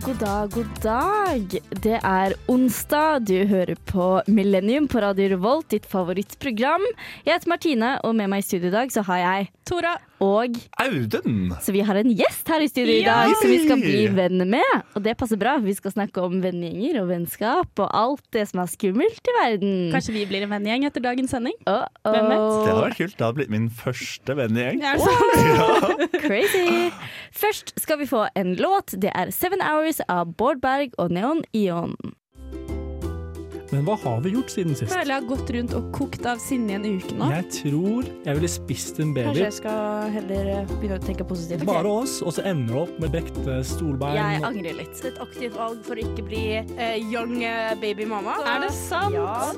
god dag, god dag. Det er onsdag. Du hører på Millennium på Radio Revolt, ditt favorittprogram. Jeg heter Martine, og med meg i studio i dag så har jeg Tora. Og Audun! Så vi har en gjest her i studio i dag som vi skal bli venner med. Og det passer bra. Vi skal snakke om vennegjenger og vennskap og alt det som er skummelt i verden. Kanskje vi blir en vennegjeng etter dagens sending? Oh, Hvem vet? oh. Det hadde vært kult. Det hadde blitt min første vennegjeng. Er det? Crazy. Først skal vi få en låt. Det er Seven Hours av Bård Berg og Neon Ion. Men hva har vi gjort siden sist? Føler jeg har gått rundt og kokt av sinne i en uke nå. Jeg tror jeg ville spist en baby. Kanskje jeg skal heller eh, begynne å tenke positivt. Bare oss, og så ender det opp med brekte stolbein. Jeg angrer litt. et aktivt valg for å ikke bli uh, young eh, baby mama. Er det sant? Ja.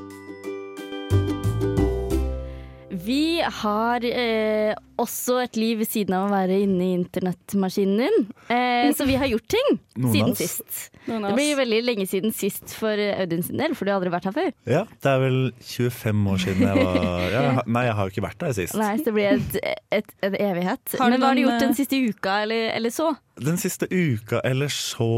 Vi har eh, også et liv ved siden av å være inne i internettmaskinen din. Eh, så vi har gjort ting Noen siden oss. sist. Noen Det blir veldig lenge siden sist for Audun sin del, for du har aldri vært her før. Ja, det er vel 25 år siden jeg var ja, Nei, jeg har jo ikke vært der sist. Nei, så det blir et, et, en evighet. Har Men hva har du gjort eh, den siste uka, eller, eller så? Den siste uka eller så,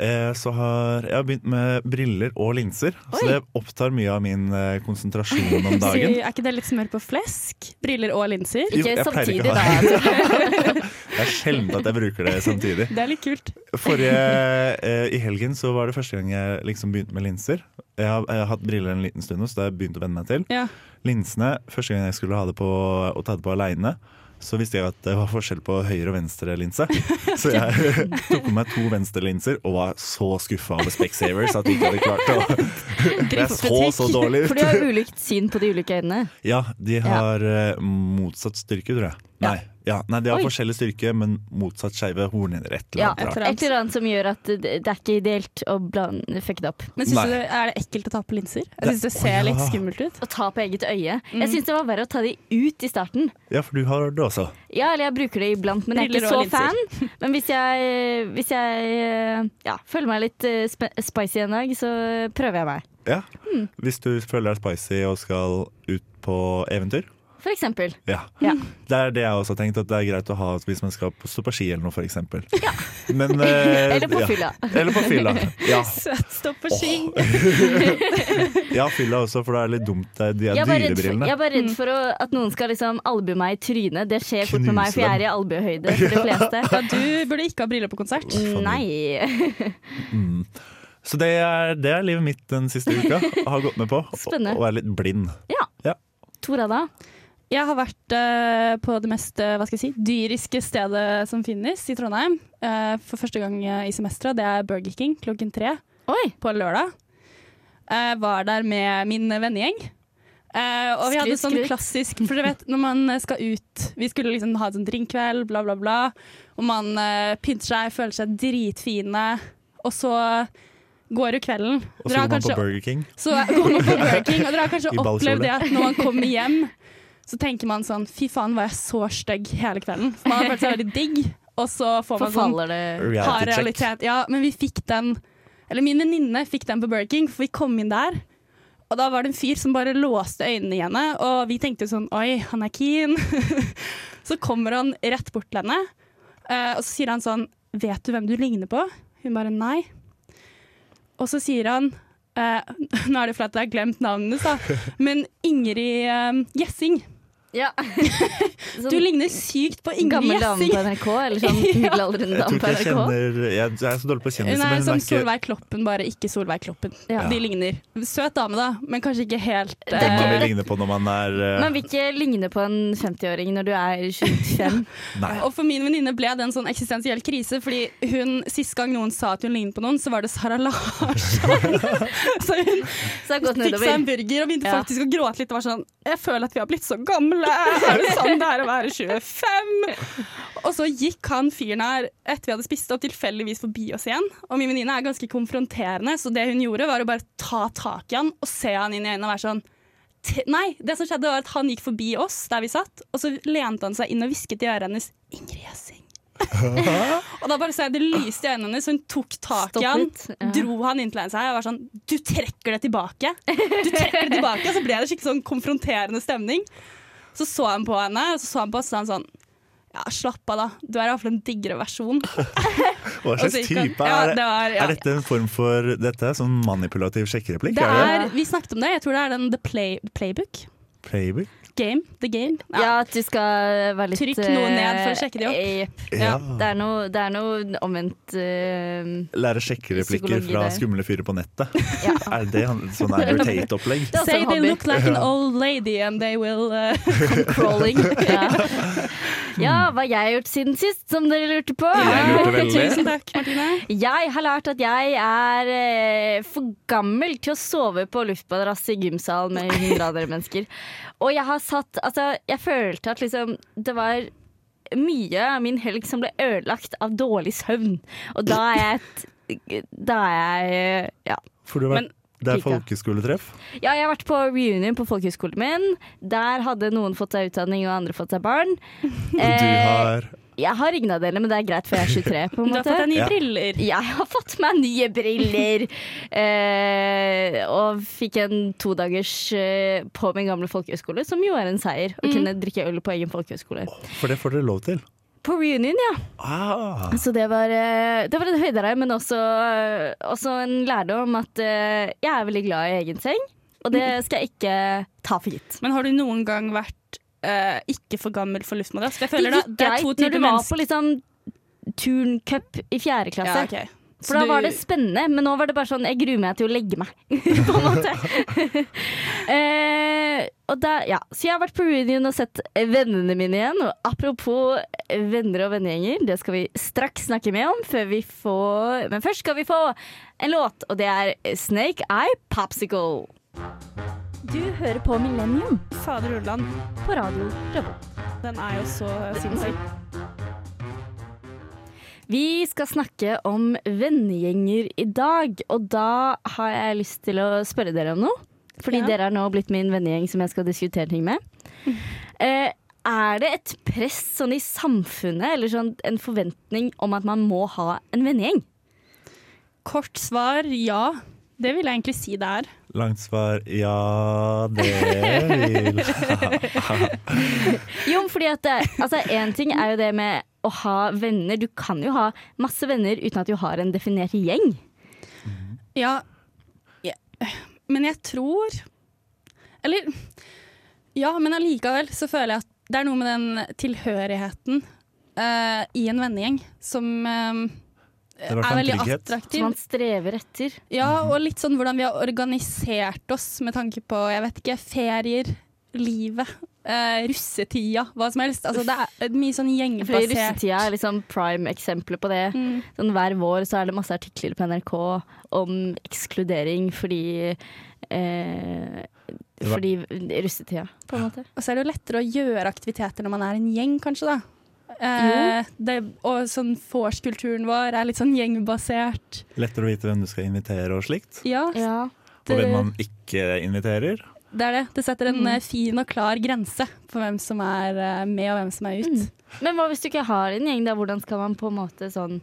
eh, så har jeg har begynt med briller og linser. Så det opptar mye av min eh, konsentrasjon om dagen. er ikke det litt smør på flesk? Briller og linser? Jo, Ikke jeg samtidig, ikke da. Det er sjelden at jeg bruker det samtidig. Det er litt kult. Forrige, eh, I helgen så var det første gang jeg liksom begynte med linser. Jeg har, jeg har hatt briller en liten stund, nå, så det har jeg begynt å venne meg til. Ja. Linsene, første gang jeg skulle ha det på, og ta det på aleine, så visste jeg at det var forskjell på høyre og venstre linse. Så jeg tok på meg to venstre linser og var så skuffa over Specsavers at de ikke hadde klart å Jeg så så dårlig For de har ulikt syn på de ulike øynene. Ja, de har ja. motsatt styrke, tror jeg. Nei, ja, nei de har Oi. forskjellig styrke, men motsatt skeive hornhinner. Et eller annet ja, et eller annet som gjør at det, det er ikke ideelt å blande, fucke det opp. Men synes Nei. du er det ekkelt å ta på linser? Jeg Det- syns det Å, ser ja. litt skummelt ut. Å ta på eget øye. Mm. Jeg syns det var verre å ta de ut i starten. Ja, for du har det også. Ja, eller jeg bruker det iblant, men jeg er ikke så fan. Men hvis jeg, hvis jeg eh, ja, føler meg litt eh, spicy en dag, så prøver jeg meg. Ja. Hmm. Hvis du føler deg spicy og skal ut på eventyr. For eksempel. Ja. Ja. Det er det jeg også har tenkt, at det er greit å ha hvis man skal stå på ski eller noe, for eksempel. Men, eh, Eller på ja. fylla. Eller på fylla. Ja. Søt, stå på ski. ja, fylla også, for det er litt dumt. Det er de Jeg er bare redd for, dyrebrillene. jeg er bare redd for å, at noen skal liksom albue meg i trynet. Det skjer fort med meg, for jeg er i albuehøyde for de fleste. Ja, du burde ikke ha briller på konsert. Nei. Mm. Så det er, det er livet mitt den siste uka. Har gått med på å Spennende. å være litt blind. Ja, Tora, da? Jeg har vært uh, på det mest eh, hva skal jeg si, dyriske stedet som finnes i Trondheim. Uh, for første gang i semesteret. Det er Burger King klokken tre Oi. på lørdag. Eh, var der med min vennegjeng. Eh, og vi hadde sånn klassisk For dere vet når man skal ut Vi skulle liksom ha et sånn drinkkveld, bla, bla, bla. Og man pynter seg, føler seg dritfine. Og så går jo kvelden. Og så går man på Burger King. så går man på Burger King, og dere har kanskje opplevd det at når man kommer hjem, så tenker man sånn Fy faen, var jeg så stygg hele kvelden. For man har følt seg veldig digg, og så får man sånn det hard realitet. Ja, men vi fikk den Eller min venninne fikk den på Burger King, for vi kom inn der. Og da var det en fyr som bare låste øynene i henne, og vi tenkte sånn Oi, han er keen. så kommer han rett bort til henne, eh, og så sier han sånn Vet du hvem du ligner på? Hun bare nei. Og så sier han eh, Nå er det fordi jeg har glemt navnet hennes, da. Men Ingrid eh, Gjessing. Ja. Du ligner sykt på Ingrid Gammel dame Gjessing. på NRK, eller sånn middelaldrende dame på NRK. jeg kjenner Jeg, jeg er så dårlig på kjendiser, er hun som er ikke Solveig Kloppen, bare ikke Solveig Kloppen. Ja. De ligner. Søt dame, da, men kanskje ikke helt Det er man eh, vil ligne på når man er uh... Man vil ikke ligne på en 50-åring når du er 25. Og for min venninne ble det en sånn eksistensiell krise, fordi hun sist gang noen sa at hun lignet på noen, så var det Sara Larsson. så hun Så fikk seg en burger og begynte Ja. faktisk å gråte litt. Og var sånn Jeg føler at vi har blitt så gamle. Er det sånn det er å være 25? Og så gikk han fyren her etter vi hadde spist opp, tilfeldigvis forbi oss igjen. Og min venninne er ganske konfronterende, så det hun gjorde, var å bare ta tak i han og se han inn i øynene og være sånn «T- Nei, det som skjedde var at han gikk forbi oss der vi satt, og så lente han seg inn og hvisket i øret hennes 'Ingrid Jøssing'. og da bare så jeg det lyste i øynene hennes, så hun tok tak i han. Ja. dro han inn til seg og var sånn Du trekker det tilbake! Du trekker det tilbake! Og så ble det skikkelig sånn konfronterende stemning. Så så han på henne, og så så han på oss og sa han sånn ja, slapp av, da. Du er iallfall en diggere versjon. Hva slags type er det? det var, ja. Er dette en form for dette? Sånn manipulativ sjekkereplikk? Det Er det er, vi snakket om det. Jeg tror det er den The Play, Playbook. playbook? Game. The Game. Ja, at du skal være litt Trykk noe ned for å eh, sjekke de opp. Ja. Det er noe, det er noe omvendt uh, Lære sjekkereplikker fra der. skumle fyrer på nettet. Ja. Er det sånn Andrew Tate-opplegg? Say they look like an old lady and they will uh, Crawling. Ja. ja, hva har gjort siden sist, som dere lurte på? Jeg lurte veldig. Tusen takk, Martine. Jeg har lært at jeg er uh, for gammel til å sove på luftmadrass i gymsalen med 100 andre mennesker. Og jeg har satt Altså, jeg følte at liksom det var mye av min helg som ble ødelagt av dårlig søvn. Og da er jeg Da er jeg Ja. For du har vært, det er folkeskoletreff? Ja, jeg har vært på reunion på folkehøyskolen min. Der hadde noen fått seg utdanning og andre fått seg barn. Og Eh, du har Jeg har ingen av delene, men det er greit, for jeg er 23. på en måte. Du har fått deg nye Ja. briller. Jeg har fått meg nye briller! Eh, og fikk en todagers eh, på min gamle folkehøyskole, som jo er en seier. Å kunne drikke øl på egen folkehøyskole. For det får dere lov til. På reunion, ja. Ah, Så det var, eh, det var en høydere, men også, eh, også en lærdom at eh, jeg er veldig glad i egen seng. Og det skal jeg ikke ta for gitt. Men har du noen gang vært eh, ikke for gammel for luftmadrass? Det, Det da, gikk det er greit når du var på liksom turncup i fjerde klasse. Ja, okay. For da var det spennende, men nå var det bare sånn Jeg gruer meg til å legge meg, på en måte. eh, og da, ja. Så jeg har vært på reunion og sett vennene mine igjen. Og apropos venner og vennegjenger, det skal vi straks snakke mer om. Før vi får, men først skal vi få en låt, og det er Snake Eye Popsicle. Du hører på Millennium Fader Ulland, på radio Revolt. den er jo så sinnssyk. Vi skal snakke om vennegjenger i dag, og da har jeg lyst til å spørre dere om noe. Fordi Ja. dere har nå blitt min vennegjeng som jeg skal diskutere ting med. Eh, er det et press sånn i samfunnet, eller sånn en forventning om at man må ha en vennegjeng? Kort svar ja. Det vil jeg egentlig si det er. Langt svar ja, det vil Jo, fordi at altså En ting er jo det med å ha venner. Du kan jo ha masse venner uten at du har en definert gjeng. Ja, ja. Men jeg tror Eller Ja, men allikevel så føler jeg at det er noe med den tilhørigheten uh, i en vennegjeng som eh, er er veldig attraktiv. Som man strever etter. Ja, og litt sånn hvordan vi har organisert oss med tanke på jeg vet ikke, ferier, livet, eh, russetida, hva som helst. Altså, det er mye sånn Fordi. Russetida er liksom prime eksempler på det. Mm. Sånn Hver vår så er det masse artikler på NRK om ekskludering fordi eh, Fordi russetida, på en måte. Og så er det jo lettere å gjøre aktiviteter når man er en gjeng, kanskje, da. Eh, det, og sånn Vors-kulturen vår er litt sånn gjengbasert. Lettere å vite hvem du skal invitere og slikt. Ja, Ja. Og hvem man ikke inviterer. det er det. Det setter en Mm. eh, fin og klar grense for hvem som er eh, med og hvem som er ut. Mm. Men hva hvis du ikke har en gjeng, da? Hvordan skal man på en måte sånn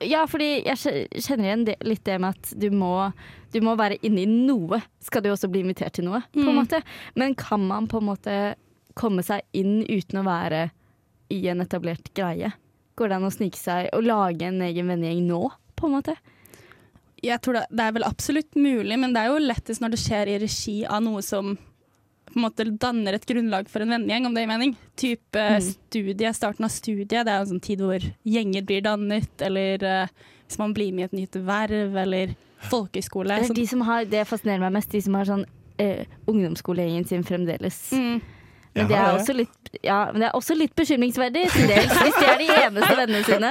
Ja, fordi jeg kjenner igjen det, litt det med at du må, du må være inne i noe. Skal du også bli invitert til noe, på en Mm. måte. Men kan man på en måte komme seg inn uten å være i en etablert greie? Går det an å snike seg og lage en egen vennegjeng nå, på en måte? Jeg tror det, det er vel absolutt mulig, men det er jo lettest når det skjer i regi av noe som på en måte danner et grunnlag for en vennegjeng, om det gir mening. Type Mm. studie, starten av studiet. Det er jo en sånn tid hvor gjenger blir dannet, eller uh, hvis man blir med i et nytt verv, eller folkehøyskole. Det, Så- de har, det fascinerer meg mest, de som har sånn uh, ungdomsskolegjengen sin fremdeles. Mm. Men det, er også litt, ja, men det er også litt bekymringsverdig til dels. Hvis de er de eneste vennene sine,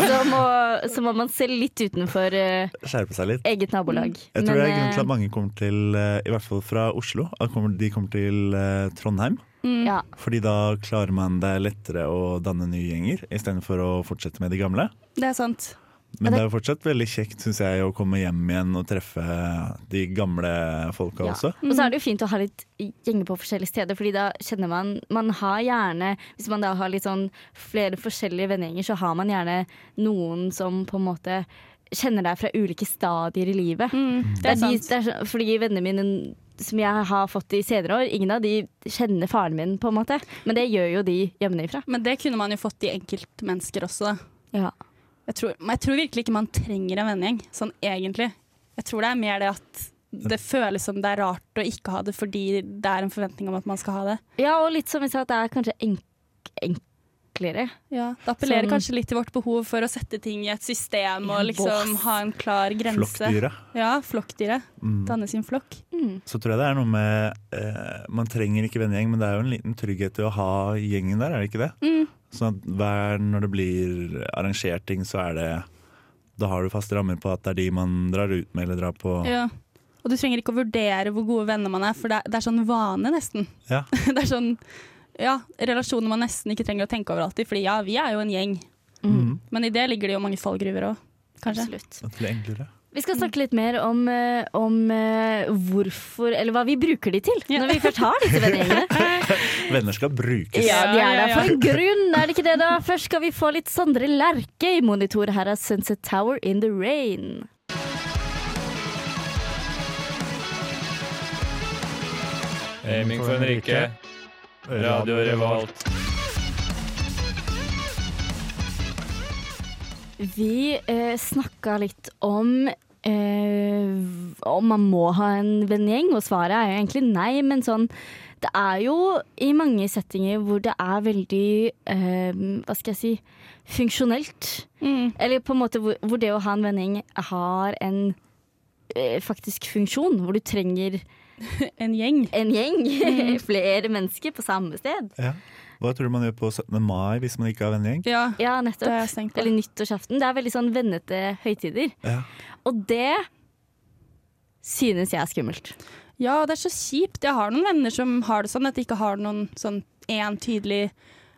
så må, så må man se litt utenfor uh, Skjerpe seg litt. eget nabolag. Jeg tror Men, det er grunnen til eh, at mange kommer til, uh, i hvert fall fra Oslo, at de kommer til uh, Trondheim. Mm. ja. Fordi da klarer man det lettere å danne nye gjenger, istedenfor å fortsette med de gamle. Det er sant. Men det er jo fortsatt veldig kjekt synes jeg, å komme hjem igjen og treffe de gamle folka Ja. også. Og så er det jo fint å ha litt gjenger på forskjellige steder, Fordi da kjenner man Man har gjerne Hvis man da har litt sånn flere forskjellige vennegjenger, så har man gjerne noen som på en måte kjenner deg fra ulike stadier i livet. Mm. Det Det er sant. de, er, så- fordi vennene mine som jeg har fått i senere år, ingen av de kjenner faren min, på en måte. Men det gjør jo de hjemmefra. Men det kunne man jo fått i enkeltmennesker også, da. Ja. Jeg tror, men jeg tror virkelig ikke man trenger en vennegjeng, sånn egentlig. Jeg tror det er mer det at det føles som det er rart å ikke ha det fordi det er en forventning om at man skal ha det. ja, og litt som vi sa, at det er kanskje enk enklere. Ja, det appellerer Sånn- kanskje litt til vårt behov for å sette ting i et system og liksom ha en klar grense. Flokkdyret. Ja, flokkdyret. Mm. Danne sin flokk. Så tror jeg det er noe med eh, Man trenger ikke vennegjeng, men det er jo en liten trygghet i å ha gjengen der, er det ikke det? Mm. Sånn at hver, når det blir arrangert ting, så er det Da har du faste rammer på at det er de man drar ut med eller drar på. Ja. Og du trenger ikke å vurdere hvor gode venner man er, for det er, det er sånn vane, nesten. Ja. det er sånn ja, relasjoner man nesten ikke trenger å tenke over alltid. Fordi ja, vi er jo en gjeng, Mm. men i det ligger det jo mange fallgruver òg, kanskje. Absolutt. At det blir enklere. Vi skal snakke litt mer om, eh, om eh, hvorfor, eller hva vi bruker de til, Ja. når vi først har disse vennegjengene. Venner skal brukes. Ja, de er der for en grunn, er det ikke det da? Først skal vi få litt Sondre Lerche i monitor. Her er Sunset Tower in the Rain. Aiming for en rike. Radio Revolt. Vi eh, snakka litt om eh, om man må ha en vennegjeng, og svaret er jo egentlig nei, men sånn Det er jo i mange settinger hvor det er veldig eh, Hva skal jeg si funksjonelt. Mm. Eller på en måte hvor, hvor det å ha en vending har en eh, faktisk funksjon, hvor du trenger En gjeng. en gjeng, flere mennesker på samme sted. Ja. Hva tror du man gjør på 17. mai hvis man ikke har vennegjeng? Ja, Ja, nettopp. Det. Eller nyttårsaften. Det er veldig sånn vennete høytider. Ja. Og det synes jeg er skummelt. Ja, det er så kjipt. Jeg har noen venner som har det sånn, at de ikke har noen sånn én tydelig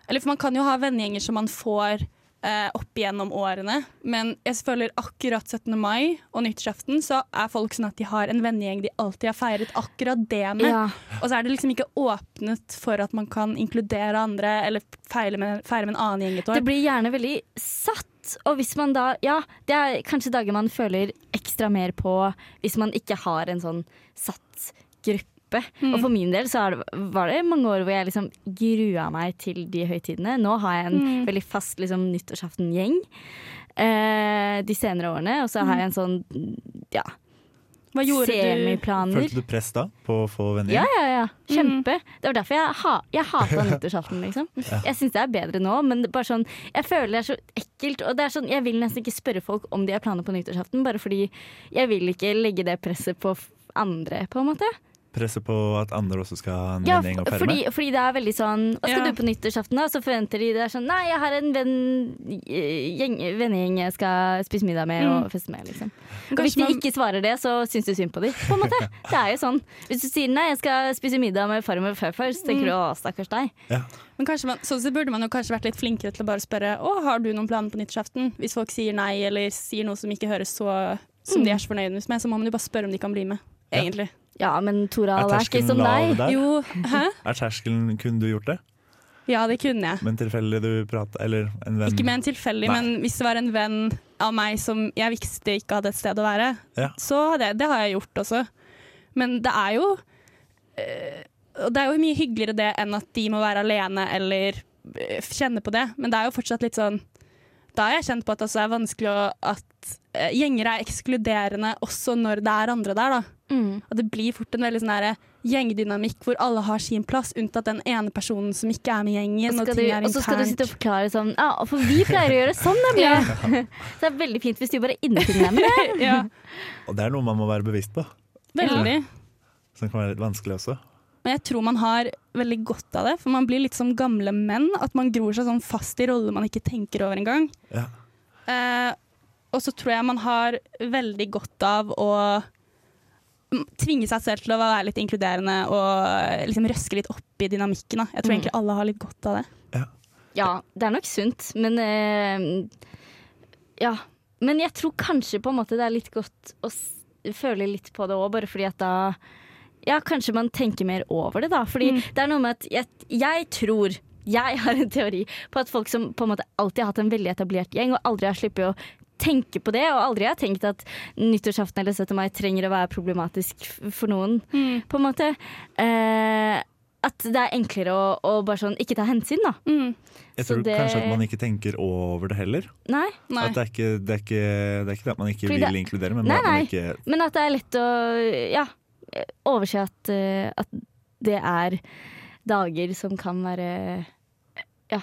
Eller for man kan jo ha vennegjenger som man får eh, opp igjennom årene, men jeg føler akkurat 17. mai og nyttårsaften så er folk sånn at de har en vennegjeng de alltid har feiret akkurat det med. Ja. Og så er det liksom ikke åpnet for at man kan inkludere andre eller feire med, feire med en annen gjeng et Det blir gjerne veldig satt. Og hvis man da Ja, det er kanskje dager man føler ekstra mer på hvis man ikke har en sånn satt gruppe. Mm. Og for min del så det, var det mange år hvor jeg liksom grua meg til de høytidene. Nå har jeg en Mm. veldig fast liksom, nyttårsaften-gjeng eh, de senere årene. Og så har jeg en sånn ja, Hva gjorde du? semiplaner. Følte du press da på å få Ja, vennegjeng? ja, ja. Kjempe. Det var derfor jeg, ha, jeg hata nyttårsaften, liksom. Jeg syns det er bedre nå, men bare sånn, jeg føler det er så ekkelt. Og det er sånn, jeg vil nesten ikke spørre folk om de har planer på nyttårsaften, bare fordi jeg vil ikke legge det presset på andre, på en måte. Presset på at andre også skal ha en Ja, vennegjeng å fordi, med? fordi det er veldig sånn Hva skal Ja. du på nyttårsaften, da? Så forventer de det er sånn Nei, jeg har en venn, gjeng, vennegjeng jeg skal spise middag med og feste med, liksom. Og hvis de man- ikke svarer det, så syns du synd på dem, på en måte. Det er jo sånn. Hvis du sier nei, jeg skal spise middag med farmor og farfar, så tenker du å, stakkars deg. Ja. Men kanskje man, sånn så burde man jo kanskje vært litt flinkere til å bare spørre Å, har du noen planer på nyttårsaften. Hvis folk sier nei eller sier noe som ikke høres så som de er så fornøyde med, så må man jo bare spørre om de kan bli med. Egentlig. Ja, men Tora, Er er ikke som deg. der? Jo, hæ? Er terskelen Kunne du gjort det? Ja, det kunne jeg. Med en tilfeldig du prater Eller en venn? Ikke med en tilfeldig, men hvis det var en venn av meg som jeg visste ikke hadde et sted å være, Ja. så hadde jeg, det har jeg gjort også. Men det er jo øh, Det er jo mye hyggeligere det enn at de må være alene eller eh, kjenne på det. Men det er jo fortsatt litt sånn Da har jeg kjent på at det også er vanskelig å, at eh, gjenger er ekskluderende også når det er andre der. da. Mm. Og det blir fort en veldig sånn der gjengdynamikk hvor alle har sin plass, unntatt den ene personen som ikke er med i gjengen. Og, Og, skal du, er og så skal du sitte og forklare sånn Ja, for vi pleier å gjøre sånn, nemlig. Så det er veldig fint hvis du bare innfinner deg med det. ja, Og det er noe man må være bevisst på. veldig. Som kan være litt vanskelig også. Men jeg tror man har veldig godt av det, for man blir litt som gamle menn. At man gror seg sånn fast i roller man ikke tenker over engang. Ja. Eh, og så tror jeg man har veldig godt av å mm, tvinge seg selv til å være litt inkluderende og eh, liksom røske litt opp i dynamikken. Da. Jeg tror Mm. egentlig alle har litt godt av det. Ja, det er nok sunt, men eh, Ja. Men jeg tror kanskje på en måte det er litt godt å føle litt på det òg, bare fordi at da Ja, kanskje man tenker mer over det, da. Fordi Mm. det er noe med at jeg, jeg tror jeg har en teori på at folk som på en måte alltid har hatt en veldig etablert gjeng, og aldri har sluppet å tenke på det, og aldri har tenkt at nyttårsaften eller 17. mai trenger å være problematisk for noen, Mm. på en måte. Eh, at det er enklere å, å bare sånn ikke ta hensyn, da. Mm. Jeg Så tror det- kanskje at man ikke tenker over det heller. Nei. Nei. At det, er ikke, det, er ikke, det er ikke det at man ikke Fordi vil det- inkludere, men Nei, at man ikke Men at det er lett å ja, overse at, eh, at det er dager som kan være ja.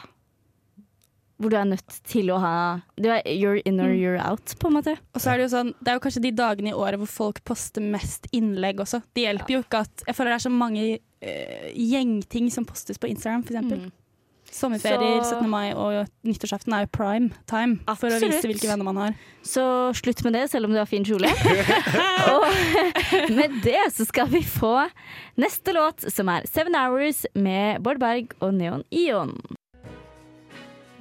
Hvor du er nødt til å ha du er, You're in or Mm. you're out, på en måte. Og så er det jo sånn, det er jo kanskje de dagene i året hvor folk poster mest innlegg også. Det hjelper jo ikke at Jeg føler det er så mange uh, gjengting som postes på Instagram, f.eks. Mm. Sommerferier, Så- 17. mai og nyttårsaften er jo prime time for å vise hvilke venner man har. Så slutt med det, selv om du har fin kjole. og med det så skal vi få neste låt, som er Seven Hours med Bård Berg og Neon Ion.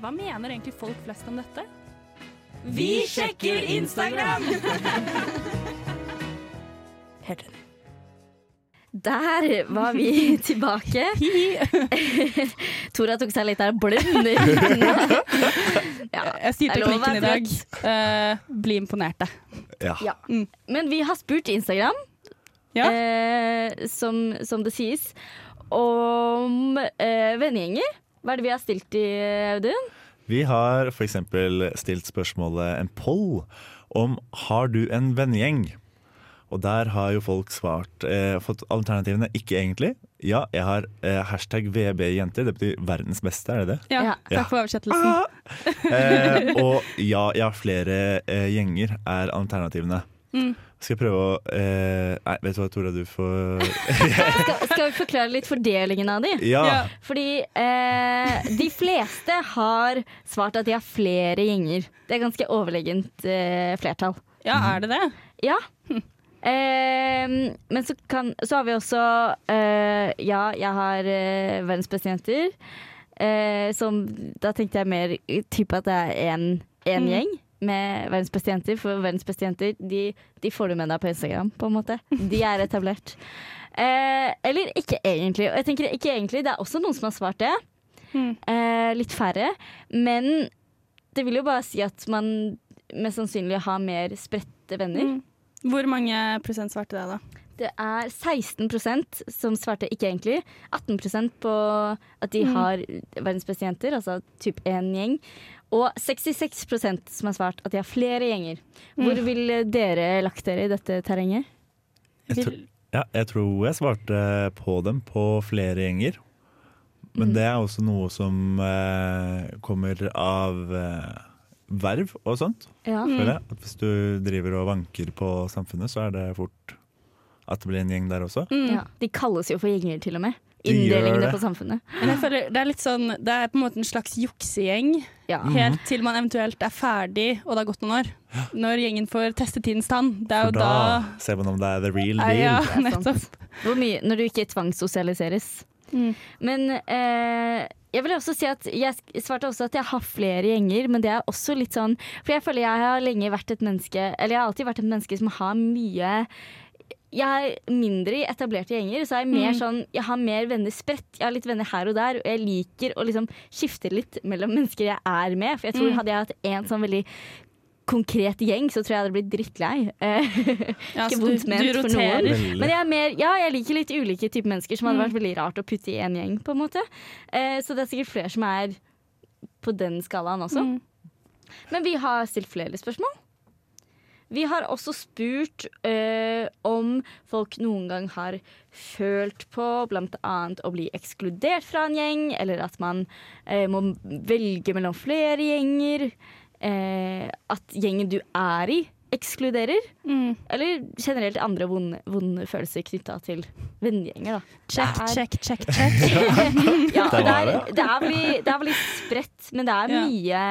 Hva mener egentlig folk flest om dette? Vi sjekker Instagram! Der var vi tilbake. Tora tok seg litt av blund i. Ja, Jeg styrte teknikken i dag Uh, bli imponerte. Ja. Ja. Men vi har spurt Instagram, Ja. uh, som, som det sies, om uh, vennegjenger. Hva er det vi har stilt i, Audun? Vi har f.eks. stilt spørsmålet en poll om har du en vennegjeng? Og der har jo folk svart eh, fått alternativene ikke egentlig. Ja, jeg har eh, hashtag VB-jenter. Det betyr verdens beste, er det det? Ja, Ja. takk for oversettelsen. Eh, og ja, jeg har flere eh, gjenger er alternativene. Mm. Skal jeg prøve å eh, Nei, vet du hva, Tora, du får Skal, skal vi forklare litt fordelingen av de? Ja. Ja. Fordi eh, de fleste har svart at de har flere gjenger. Det er ganske overlegent eh, flertall. Ja, er det det? Ja. Eh, men så, kan, så har vi også eh, Ja, jeg har eh, verdens beste jenter. Eh, som Da tenkte jeg mer type at det er én Mm. gjeng med verdens beste jenter. For verdens beste jenter, de, de får du med deg på Instagram, på en måte. De er etablert. Eh, eller ikke egentlig. Og jeg tenker ikke egentlig, det er også noen som har svart det. Mm. Eh, litt færre. Men det vil jo bare si at man mest sannsynlig har mer spredte venner. Mm. Hvor mange prosent svarte det, da? Det er 16% som svarte ikke egentlig. 18% på at de Mm. har verdens altså typ én gjeng. Og 66% som har svart at de har flere gjenger. Hvor Mm. ville dere lagt dere i dette terrenget? Jeg, tror, ja, jeg tror jeg svarte på dem på flere gjenger. Men Mm. det er også noe som eh, kommer av eh, verv og sånt. Ja. Mm. Føler jeg. At hvis du driver og vanker på samfunnet, så er det fort at det blir en gjeng der også. Mm. Ja. De kalles jo for gjenger, til og med. Inndelingene på samfunnet. Men jeg føler det er litt sånn Det er på en måte en slags juksegjeng. Ja. Helt til man eventuelt er ferdig, og det har gått noen år. Når gjengen får testetidens tann. Det er For jo da, da, ser man om det er the real deal. ja, nettopp. Hvor mye, når du ikke tvangssosialiseres. Mm. Men eh, jeg vil også si at jeg svarte også at jeg har flere gjenger, men det er også litt sånn For jeg føler jeg har lenge vært et menneske Eller jeg har alltid vært et menneske som har mye jeg er mindre i etablerte gjenger, så er jeg mer Mm. sånn Jeg har mer venner spredt. Jeg har litt venner her og der, og jeg liker å liksom skifte litt mellom mennesker jeg er med. For jeg tror Mm. hadde jeg hatt en sånn veldig konkret gjeng, så tror jeg jeg hadde blitt drittlei. Eh, Ja, Ikke vondt du, ment du for noen. Men jeg er mer, ja, jeg liker litt ulike typer mennesker som hadde Mm. vært veldig rart å putte i en gjeng, på en måte. Eh, så det er sikkert flere som er på den skalaen også. Mm. Men vi har stilt flere spørsmål. Vi har også spurt eh, om folk noen gang har følt på bl.a. å bli ekskludert fra en gjeng, eller at man eh, må velge mellom flere gjenger. Eh, at gjengen du er i, ekskluderer. Mm. Eller generelt andre vonde, vonde følelser knytta til vennegjenger. Check, check, check, check. Ja, det, er, det. er veldig, det er spredt, men det er Ja. mye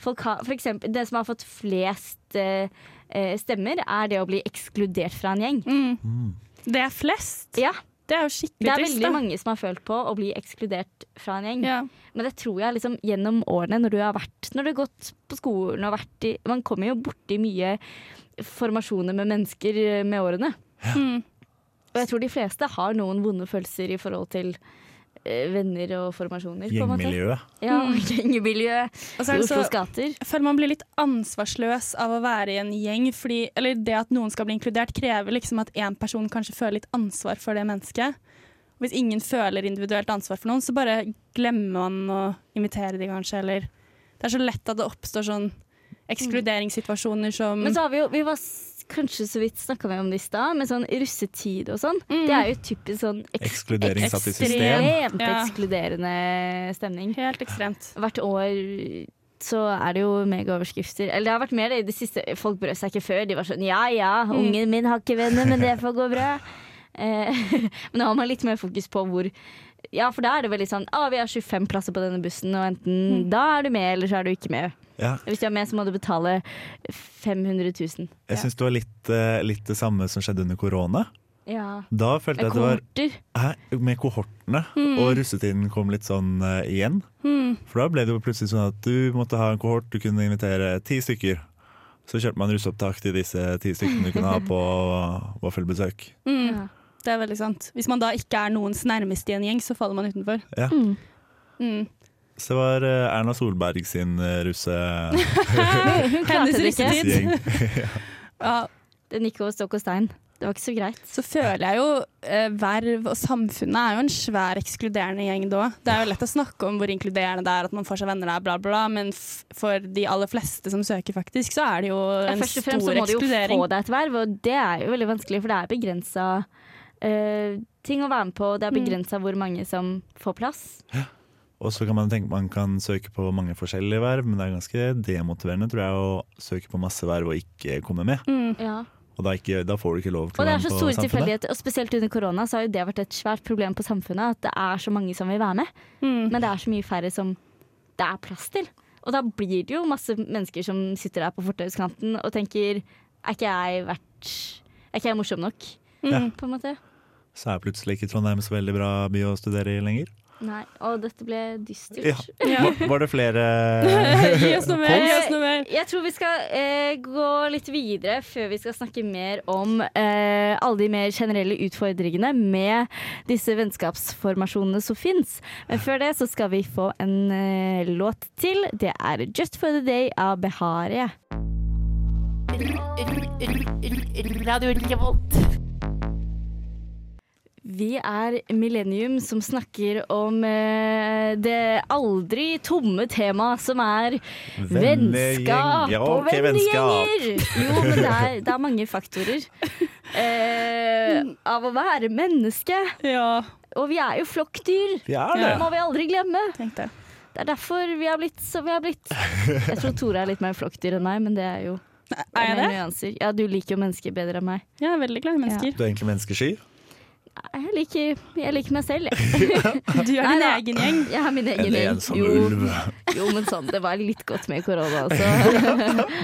folk har, For eksempel, det som har fått flest eh, eh, stemmer, er det å bli ekskludert fra en gjeng. Mm. Mm. Det er flest. Ja, Det er jo Det er trist. veldig da. mange som har følt på å bli ekskludert fra en gjeng. Ja. Men det tror jeg liksom gjennom årene, når du har vært Når du har gått på skolen og vært i Man kommer jo borti mye formasjoner med mennesker eh, med årene. Mm. Og jeg tror de fleste har noen vonde følelser i forhold til venner og formasjoner. Gjengmiljøet. Ja, Mm. gjengmiljø i det så Oslos gater. Jeg føler man blir litt ansvarsløs av å være i en gjeng. Fordi, eller det at noen skal bli inkludert, krever liksom at én person kanskje føler litt ansvar for det mennesket. Hvis ingen føler individuelt ansvar for noen, så bare glemmer man å invitere de kanskje, eller Det er så lett at det oppstår sånn ekskluderingssituasjoner som Men så har vi jo vi var kanskje så vidt snakka vi om det i stad, med sånn russetid og sånn. Mm. Det er jo typisk sånn ek i system. ekstremt Ja. ekskluderende stemning. Helt ekstremt. Hvert år så er det jo megaoverskrifter. Eller det har vært mer det i det siste. Folk brød seg ikke før. De var sånn ja ja, Mm. ungen min har ikke venner, men det får gå bra. Eh, men nå har man litt mer fokus på hvor Ja, for da er det veldig sånn ah, vi har 25 plasser på denne bussen, og enten Mm. da er du med, eller så er du ikke med. Ja, Hvis du er med, så må du betale 500 000. jeg syns det var litt, eh, litt det samme som skjedde under korona. Ja. Da følte jeg at det var kohorter. Hæ? Med kohortene, og russetiden kom litt sånn uh, igjen. Mm. For da ble det jo plutselig sånn at du måtte ha en kohort, du kunne invitere ti stykker. Så kjørte man russeopptak til disse ti stykkene du kunne ha på vaffelbesøk. Mm. Det er veldig sant. Hvis man da ikke er noens nærmeste i en gjeng, så faller man utenfor. Ja. Mm. Mm. Så det var eh, Erna Solberg sin eh, russe... Hun klarte det ikke. Ja, Den gikk over stokk og stein. Det var ikke så greit. så føler jeg jo eh, verv og samfunnet er jo en svær ekskluderende gjeng da. Det er jo lett å snakke om hvor inkluderende det er at man får seg venner der, bla, bla, men f for de aller fleste som søker, faktisk, så er det jo en Ja, ekskludering. først og fremst så må du jo få deg et verv, og det er jo veldig vanskelig, for det er begrensa ting å være med på. Det er Mm. begrensa hvor mange som får plass. Og så kan man tenke man kan søke på mange forskjellige verv, men det er ganske demotiverende tror jeg, å søke på masse verv og ikke komme med. Mm. Ja. Og da, ikke, da får du ikke lov til Og å det være er så med på store Samfunnet. tilfeldigheter, og spesielt under korona så har jo det vært et svært problem på samfunnet, at det er så mange som vil være med, Mm. men det er så mye færre som det er plass til. Og da blir det jo masse mennesker som sitter der på fortauskanten og tenker er ikke jeg verdt Er ikke jeg morsom nok? Mm. På en måte. Så er plutselig ikke Trondheim så veldig bra by å studere i lenger. Nei. Og dette ble dystert. Ja. Ja. Var, var det flere Gi oss noe mer! Oss noe mer. Jeg tror vi skal eh, gå litt videre før vi skal snakke mer om eh, alle de mer generelle utfordringene med disse vennskapsformasjonene som fins. Men før det så skal vi få en eh, låt til. Det er 'Just for the Day' av Beharie. Radio Revolt. Vi er Millennium som snakker om eh, det aldri tomme temaet som er vennskap Ja, og ok, vennegjenger. Jo, men det er, det er mange faktorer eh, av å være menneske. Ja, Og vi er jo flokkdyr. Vi er Det det. må vi aldri glemme. tenkte jeg. Det er derfor vi har blitt som vi har blitt. Jeg tror Tore er litt mer flokkdyr enn meg, men det er jo Er jeg det? nyanser. Ja, du liker jo mennesker bedre enn meg. Jeg er veldig glad i mennesker. Du er egentlig menneskesky. Jeg liker, jeg liker meg selv, jeg. Du er din egen gjeng. Jeg er min egen En gjeng. ensom Jo, ulv. jo, men sånn, det var litt godt med korona, altså.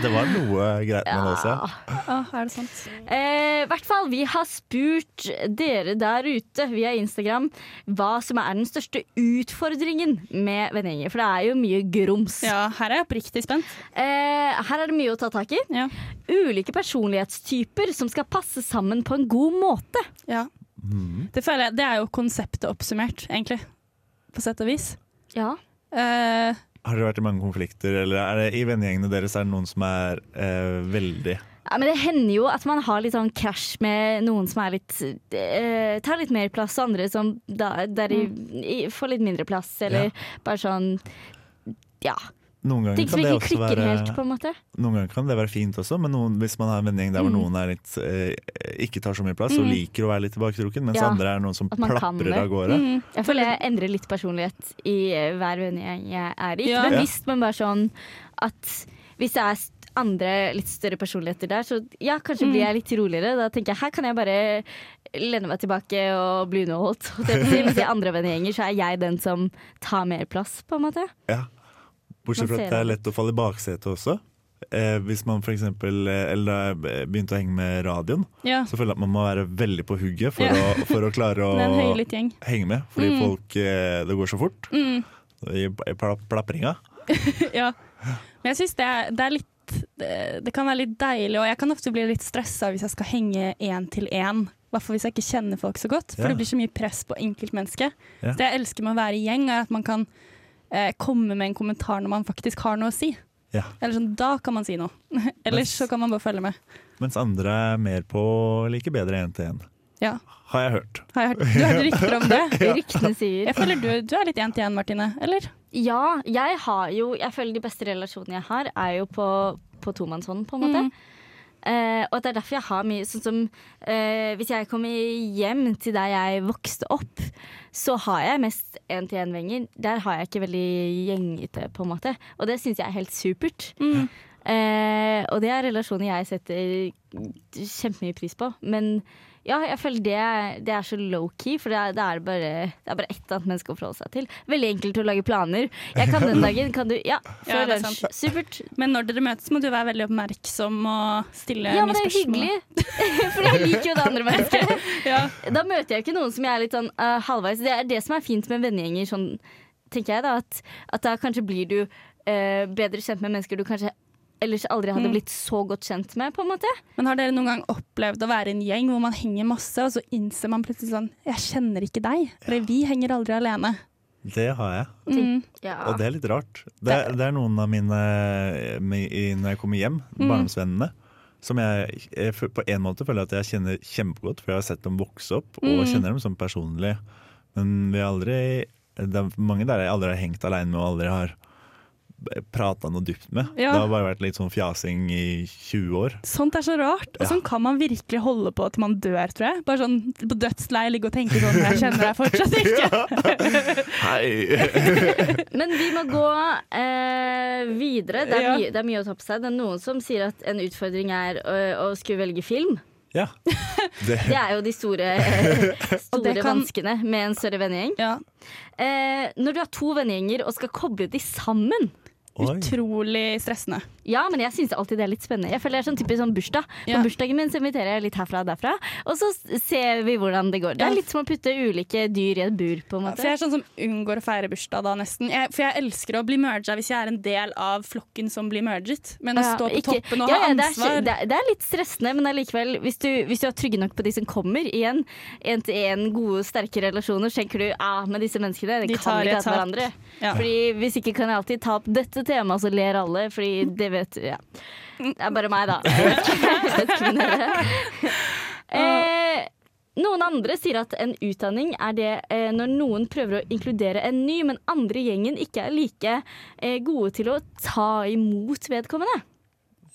Det var noe greit med det også. Ja. Å, er det sant? Eh, hvert fall, vi har spurt dere der ute via Instagram hva som er den største utfordringen med vennegjenger. For det er jo mye grums. Ja, her er jeg oppriktig spent. Eh, her er det mye å ta tak i. Ja. Ulike personlighetstyper som skal passe sammen på en god måte. Ja. Det føler jeg, det er jo konseptet oppsummert, egentlig. På sett og vis. Ja. Uh, Har dere vært i mange konflikter, eller er det i vennegjengene deres er det noen som er uh, veldig Ja, men det hender jo at man har litt sånn krasj med noen som er litt uh, tar litt mer plass, og andre som da, der i, i, får litt mindre plass, eller bare sånn Ja. Noen ganger, kan det også være, helt, på en måte. noen ganger kan det være fint også, men noen, hvis man har en vennegjeng der hvor Mm. noen er litt, eh, ikke tar så mye plass og Mm. liker å være litt tilbaketrukken, mens Ja, andre er noen som plaprer av gårde. mm, Jeg føler jeg endrer litt personlighet i eh, hver vennegjeng jeg er i. Ikke Ja. bevisst, men bare sånn at hvis det er andre litt større personligheter der, så ja, kanskje Mm. blir jeg litt roligere. Da tenker jeg her kan jeg bare lene meg tilbake og bli underholdt. Hvis jeg andre vennegjenger så er jeg den som tar mer plass, på en måte. Ja. Bortsett fra at det er lett å falle i baksetet også. Eh, hvis man for eksempel, eh, eller begynte å henge med radioen, ja. så føler jeg at man må være veldig på hugget for, Ja. å, for å klare å henge med. Fordi Mm. folk, eh, det går så fort Mm, i, i plapringa. ja. Men jeg syns det, det er litt det, det kan være litt deilig, og jeg kan ofte bli litt stressa hvis jeg skal henge én til én. hvert fall hvis jeg ikke kjenner folk så godt. For Ja. det blir så mye press på enkeltmennesket. Ja. Det jeg elsker med å være i gjeng, er at man kan eh, komme med en kommentar når man faktisk har noe å si. Ja. Eller sånn, Da kan man si noe. Ellers så kan man bare følge med. Mens andre er mer på like bedre én til én. Ja. Har jeg hørt. Har jeg hørt. Du har hørt rykter om det? Ryktene sier Jeg føler du, du er litt én til én, Martine. Eller? Ja, jeg har jo Jeg føler de beste relasjonene jeg har, er jo på, på tomannshånd, på en måte. Mm. Eh, og det er derfor jeg har mye Sånn som eh, Hvis jeg kommer hjem til der jeg vokste opp, så har jeg mest én-til-én-venger. Der har jeg ikke veldig gjengete, på en måte. Og det syns jeg er helt supert. Mm. Eh, og det er relasjoner jeg setter kjempemye pris på. Men ja, jeg føler det, det er så low-key, for det er, det, er bare, det er bare ett annet menneske å forholde seg til. Veldig enkelt å lage planer. Jeg kan den dagen, kan du Ja, Ja, før er lunsj. Supert. Men når dere møtes, må du være veldig oppmerksom og stille Ja, men det er hyggelig. for jeg liker jo det andre mennesket. Ja. Da møter jeg ikke noen som jeg er litt sånn uh, halvveis. Det er det som er fint med vennegjenger, sånn tenker jeg da. At, at da kanskje blir du uh, bedre kjent med mennesker du kanskje ellers aldri hadde Mm. blitt så godt kjent med, på en måte. Men har dere noen gang opplevd å være i en gjeng hvor man henger masse, og så innser man plutselig sånn Jeg kjenner ikke deg. Eller vi henger aldri alene. Det har jeg, Mm. Ja. og det er litt rart. Det, det er noen av mine mi- Når jeg kommer hjem, Mm. barndomsvennene, som jeg, jeg på en måte føler at jeg kjenner kjempegodt, for jeg har sett dem vokse opp og Mm. kjenner dem som personlig. Men vi har aldri det er mange der jeg aldri har hengt alene med og aldri har prata noe dypt med. Ja. Det har bare vært litt sånn fjasing i 20 år. Sånt er så rart. Og Ja. sånn kan man virkelig holde på til man dør, tror jeg. Bare sånn på dødsleie ligge og tenke sånn Jeg kjenner deg fortsatt ikke. Hei! Men vi må gå eh, videre. Det er, mye, det er mye å ta på seg. Det er noen som sier at en utfordring er å, å skulle velge film. Ja. Det, Det er jo de store, store kan- vanskene med en større vennegjeng. Ja, Eh, når du har to vennegjenger og skal koble de sammen oi. Utrolig stressende. Ja, men jeg syns alltid det er litt spennende. Jeg føler det er sånn typisk sånn bursdag. På Ja. bursdagen min så inviterer jeg litt herfra og derfra, og så ser vi hvordan det går. Det er litt som å putte ulike dyr i et bur, på en Ja, måte. for jeg er sånn som unngår å feire bursdag da, nesten. Jeg, for jeg elsker å bli merga hvis jeg er en del av flokken som blir merget. Men å Ja, stå på ikke- toppen og ja, ha ja, det ansvar det, er, det er litt stressende, men allikevel, hvis du, hvis du er trygge nok på de som kommer, igjen, én til én, gode, sterke relasjoner, så tenker du ah, med disse menneskene det De kan vi ikke ha hverandre. Ja. Fordi Hvis ikke kan jeg alltid ta opp dette temaet, så ler alle, fordi det vet ja. Det er bare meg, da. Eh, noen andre sier at en utdanning er det eh, når noen prøver å inkludere en ny, men andre i gjengen ikke er like eh, gode til å ta imot vedkommende.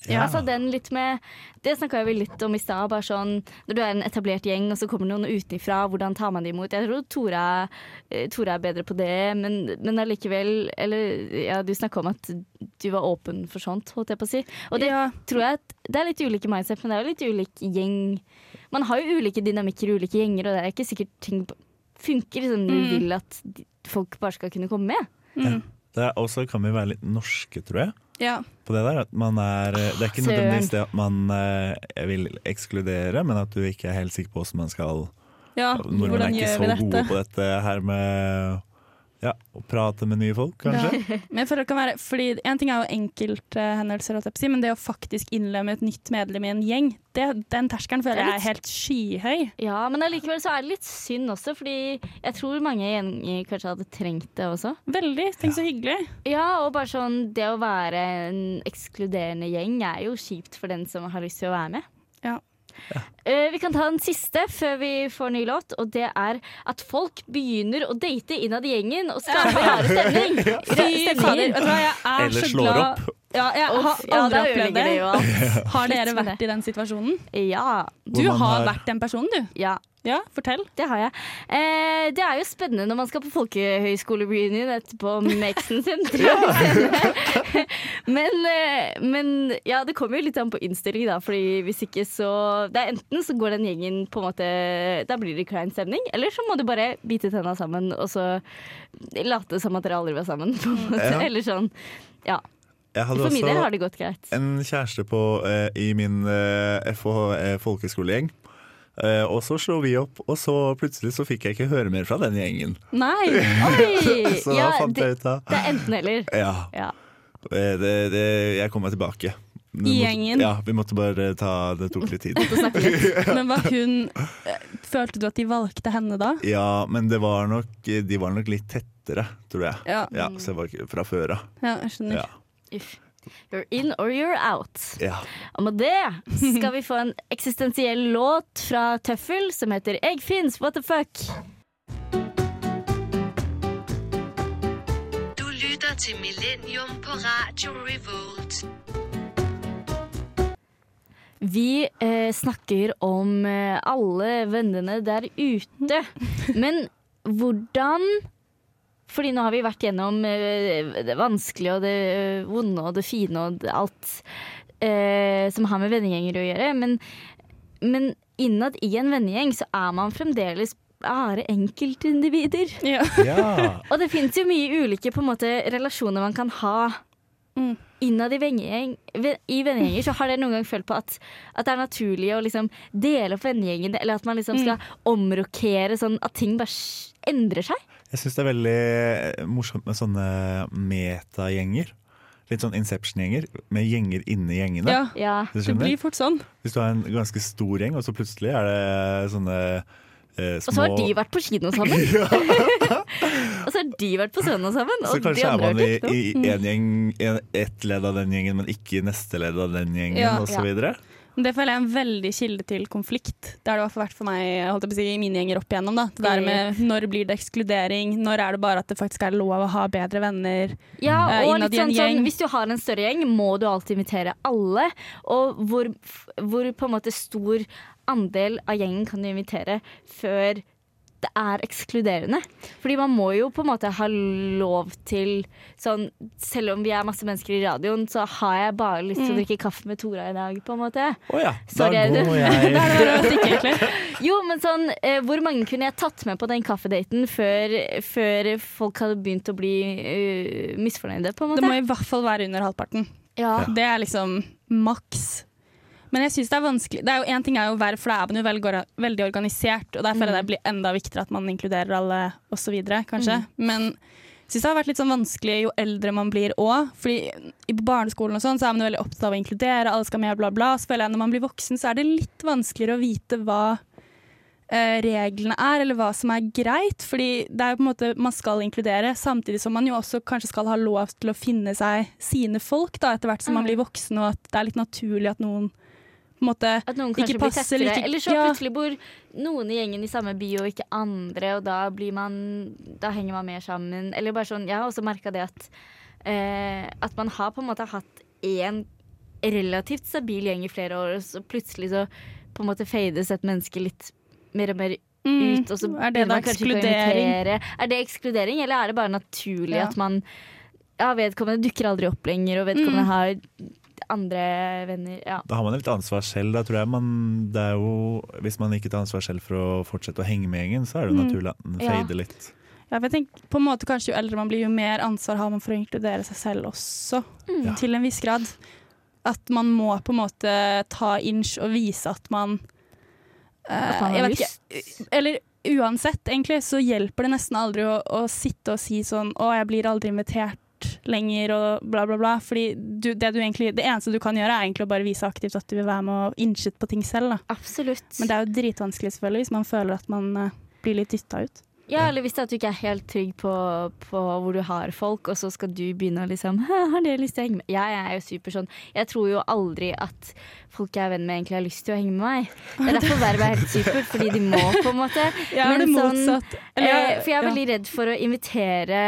Ja. Altså den litt med Det snakka vi litt om i stad. Bare sånn når du er en etablert gjeng, og så kommer noen utenfra, hvordan tar man det imot? Jeg tror Tora, eh, Tora er bedre på det, men, men allikevel Eller ja, du snakka om at du var åpen for sånt, holdt jeg på å si. Og det Ja. tror jeg at det er litt ulike mindset, men det er jo litt ulik gjeng. Man har jo ulike dynamikker i ulike gjenger, og det er ikke sikkert ting funker som du Mm. vil at folk bare skal kunne komme med. Mm. Det er også kan vi være litt norske, tror jeg. Ja. På det der at man er Det er ikke nødvendigvis det at man eh, vil ekskludere, men at du ikke er helt sikker på hvordan man skal ja. Nordmenn er Hvordan ikke gjør så vi gode på dette her med ja, Og prate med nye folk, kanskje. Men jeg føler det kan være fordi En ting er jo enkelthendelser, si, men det å faktisk innlemme et nytt medlem i en gjeng, det, den terskelen føler er jeg er helt skyhøy. Ja, men allikevel så er det litt synd også, fordi jeg tror mange gjenger kanskje hadde trengt det også. Veldig. Tenk så hyggelig. Ja, og bare sånn det å være en ekskluderende gjeng er jo kjipt for den som har lyst til å være med. Ja. Eh, vi kan ta den siste før vi får ny låt, og det er at folk begynner å date innad i gjengen og skape rare stemning. Fy fader, vet du hva, jeg er Eller slår opp. Ja, jeg har aldri opplevd det. Har dere vært i den situasjonen? Ja, Du har- vært den personen, du. ja. Ja, fortell. Det har jeg. Eh, det er jo spennende når man skal på folkehøyskolereunion etterpå med eksen sin. men, eh, men ja, det kommer jo litt an på innstilling, da. Fordi hvis ikke så det er Enten så går den gjengen på en måte Da blir det klein stemning. Eller så må du bare bite tenna sammen og så late som at dere aldri var sammen. På en måte. Ja. Eller sånn. Ja. Jeg hadde For min del har det gått greit. en kjæreste på, eh, i min eh, FH eh, folkeskolegjeng. Eh, og så slo vi opp, og så plutselig så fikk jeg ikke høre mer fra den gjengen. Nei! Oi! Så Ja, fant jeg ut av det er enten eller. Ja, Ja. det, det, jeg kommer tilbake. Men I gjengen. Ja, vi måtte bare ta Det tok litt tid. Men var hun eh, Følte du at de valgte henne da? Ja, men det var nok, de var nok litt tettere, tror jeg. Ja, Ja, så jeg var fra før av. ja jeg skjønner. Ja. Uff. You're in or you're out. Ja. Og med det skal vi få en eksistensiell låt fra Tøffel som heter Egg fins, what the fuck? Du lytter til Millennium på Radio Revolt. Vi eh, snakker om eh, alle vennene der ute. Men hvordan Fordi nå har vi vært gjennom eh, det vanskelige og det eh, vonde og det fine og alt eh, som har med vennegjenger å gjøre. Men, men innad i en vennegjeng så er man fremdeles bare enkeltindivider. Ja. ja. Og det fins jo mye ulike på en måte, relasjoner man kan ha Mm. innad i vennegjeng. vennegjenger så har dere noen gang følt på at, at det er naturlig å liksom dele opp vennegjengen, eller at man liksom skal omrokere sånn at ting bare endrer seg. Jeg syns det er veldig morsomt med sånne metagjenger. Litt sånn Inception-gjenger, med gjenger inni gjengene. ja. Ja. Det blir fort sånn. Hvis du har en ganske stor gjeng, og så plutselig er det sånne eh, Og så har de vært på kino sammen. og så har de vært på søndag sammen. Så Og de kanskje er man har i, i en gjeng, en, ett ledd av den gjengen, men ikke i neste ledd av den gjengen, Ja. og så videre. Det føler jeg er en veldig kilde til konflikt. Det har det i hvert fall vært for meg si, i mine gjenger opp igjennom. Da. Det der med Når blir det ekskludering? Når er det bare at det faktisk er lov å ha bedre venner? Ja, og uh, innad i en sånn, sånn. Hvis du har en større gjeng, må du alltid invitere alle. Og hvor, hvor på en måte stor andel av gjengen kan du invitere før det er ekskluderende. Fordi man må jo på en måte ha lov til sånn Selv om vi er masse mennesker i radioen, så har jeg bare lyst Mm. til å drikke kaffe med Tora i dag, på en måte. Å ja, Sorry, da går Det jeg det stikke, egentlig. Jo, men sånn eh, Hvor mange kunne jeg tatt med på den kaffedaten før, før folk hadde begynt å bli uh, misfornøyde, på en måte? Det må i hvert fall være under halvparten. ja. Det er liksom maks. Men jeg synes det er vanskelig. Det er jo Én ting er jo hver da er jo veldig, organisert. Og der føler jeg det blir enda viktigere at man inkluderer alle osv., kanskje. Men jeg synes det har vært litt sånn vanskelig jo eldre man blir òg. Fordi i barneskolen og sånn, så er man jo veldig opptatt av å inkludere, alle skal med, bla, bla. Så føler jeg når man blir voksen, så er det litt vanskeligere å vite hva eh, reglene er, eller hva som er greit. Fordi det er jo på en måte man skal inkludere, samtidig som man jo også kanskje skal ha lov til å finne seg sine folk da, etter hvert som man Mm. blir voksen, og at det er litt naturlig at noen på en måte At noen kanskje blir tettere. Eller så ja. plutselig bor noen i gjengen i samme by og ikke andre, og da blir man Da henger man mer sammen. Eller bare sånn Jeg har også merka det at eh, At man har på en måte hatt én relativt stabil gjeng i flere år, og så plutselig så på en måte fades et menneske litt mer og mer mm, ut, og så Er det da ekskludering? Er det ekskludering, eller er det bare naturlig Ja. at man Ja, vedkommende dukker aldri opp lenger, og vedkommende Mm. har andre venner. Ja. Da har man litt ansvar selv. Da tror jeg man, det er jo, hvis man ikke tar ansvar selv for å fortsette å henge med gjengen, så er det jo Mm. naturlig at den Ja. litt. Ja, for jeg tenker, på en måte kanskje Jo eldre man blir, jo mer ansvar har man for å inkludere seg selv også. Ja. Til en viss grad. At man må på en måte ta inch og vise at man uh, At man har lyst. ikke, Eller uansett, egentlig, så hjelper det nesten aldri å, å sitte og si sånn Å, jeg blir aldri invitert lenger, og bla, bla, bla. Fordi du, det, du egentlig, det eneste du kan gjøre, er egentlig å bare vise aktivt at du vil være med og inche på ting selv. Da. Absolutt. Men det er jo dritvanskelig, selvfølgelig, hvis man føler at man eh, blir litt dytta ut. Ja, eller hvis det er at du ikke er helt trygg på, på hvor du har folk, og så skal du begynne å liksom Har dere lyst til å henge med? Jeg er jo super sånn Jeg tror jo aldri at folk jeg er venn med, egentlig har lyst til å henge med meg. Det er derfor vervet er helt supert, fordi de må, på en måte. Jeg er Men det sånn, motsatt. eh, for jeg er ja. veldig redd for å invitere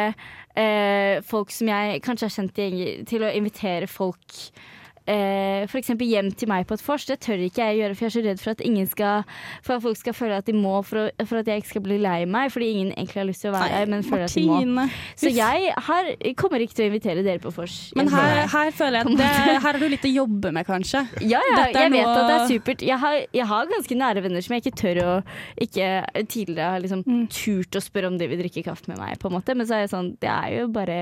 folk som jeg kanskje har kjent til å invitere folk eh, eksempel hjem til meg på et vors. Det tør ikke jeg gjøre, for jeg er så redd for at ingen skal For at folk skal føle at de må, for, å, for at jeg ikke skal bli lei meg. Fordi ingen egentlig har lyst til å være her, men føler at de må. Så jeg har, kommer ikke til å invitere dere på vors. Men her, her føler jeg at det, her har du litt å jobbe med, kanskje. Ja, ja, jeg vet at det er supert. Jeg har, jeg har ganske nære venner som jeg ikke tør å ikke tidligere har liksom Mm. turt å spørre om de vil drikke kaffe med meg, på en måte. Men så er jeg sånn, det er jo bare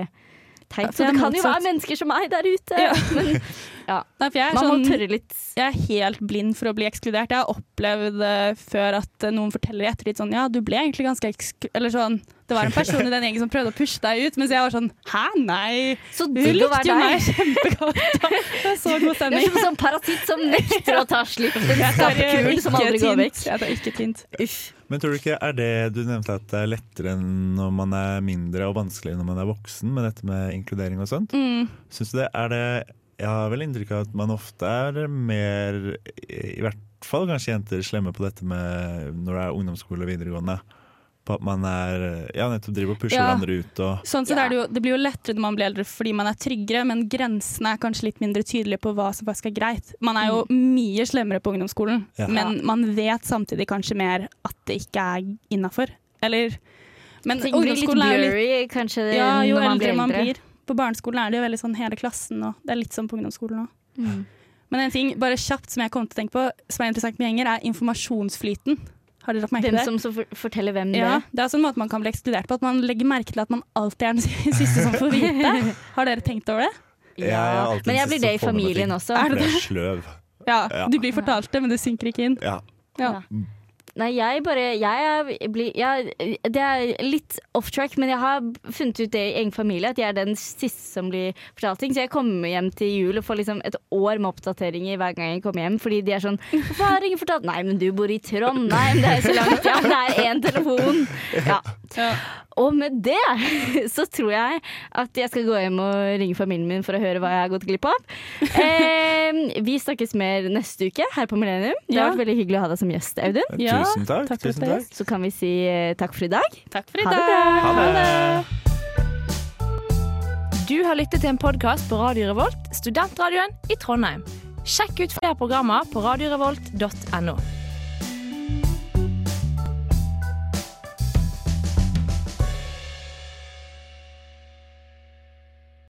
teit. Så det kan jo være mennesker som meg der ute. Ja. Men Ja. Nei, Man må sånn tørre litt. jeg er helt blind for å bli ekskludert. Jeg har opplevd før at eh, noen forteller etter litt sånn Ja, du ble egentlig ganske ekskludert Eller sånn Det var en person i den gjengen som prøvde å pushe deg ut, mens jeg var sånn Hæ, nei! Så du likte jo meg kjempegodt. Det er så god Du er som en sånn parasitt som nekter å ta slipp. Den skaperkulen som aldri går vekk. Jeg tar ikke tint. Uff. Men tror du ikke er det du nevnte at det er lettere når man er mindre og vanskelig når man er voksen, med dette med inkludering og sånt? Mm. Synes du det er det Jeg har vel inntrykk av at man ofte er mer, i hvert fall kanskje jenter, slemme på dette med når det er ungdomsskole og videregående. På at man er Ja, nettopp driver og pusher Ja. hverandre ut og Sånn sett Ja. er det, jo, det blir jo lettere når man blir eldre fordi man er tryggere, men grensene er kanskje litt mindre tydelige på hva som faktisk er greit. Man er jo mye slemmere på ungdomsskolen, Ja. men man vet samtidig kanskje mer at det ikke er innafor. Eller Men Ting blir litt jo litt blurry kanskje ja, jo når man eldre blir man blir. På barneskolen er det jo veldig sånn hele klassen, og det er litt sånn på ungdomsskolen òg. Mm. Men en ting bare kjapt som jeg kom til å tenke på, som er interessant med gjenger, er informasjonsflyten. Har dere lagt merke til Hvem Den som så for forteller hvem Ja, det det er en måte man kan bli ekskludert på, at man legger merke til at man alltid er den siste som får vite. Har dere tenkt over det? Jeg er Ja. alltid Men jeg blir det i familien også. Er det det jeg er sløv. Ja, Ja. du blir fortalt det, men det synker ikke inn. Ja. Ja. Nei, jeg bare jeg er, jeg, Det er litt off track, men jeg har funnet ut det i egen familie, at jeg er den siste som blir fortalt ting. Så jeg kommer hjem til jul og får liksom et år med oppdateringer hver gang jeg kommer hjem. Fordi de er sånn 'Hvorfor har ingen fortalt?' 'Nei, men du bor i Trondheim, det er så langt.' Ja, det er én telefon. Ja. Og med det så tror jeg at jeg skal gå hjem og ringe familien min for å høre hva jeg har gått glipp av. Eh, vi snakkes mer neste uke her på Millennium. Det har Ja. vært veldig hyggelig å ha deg som gjest, Audun. Ja, tusen takk. takk tusen takk. Så kan vi si eh, takk for i dag. Takk for i Ha det dag. bra. Ha det. Du har lyttet til en podkast på Radio Revolt, studentradioen i Trondheim. Sjekk ut flere programmer på radiorevolt.no.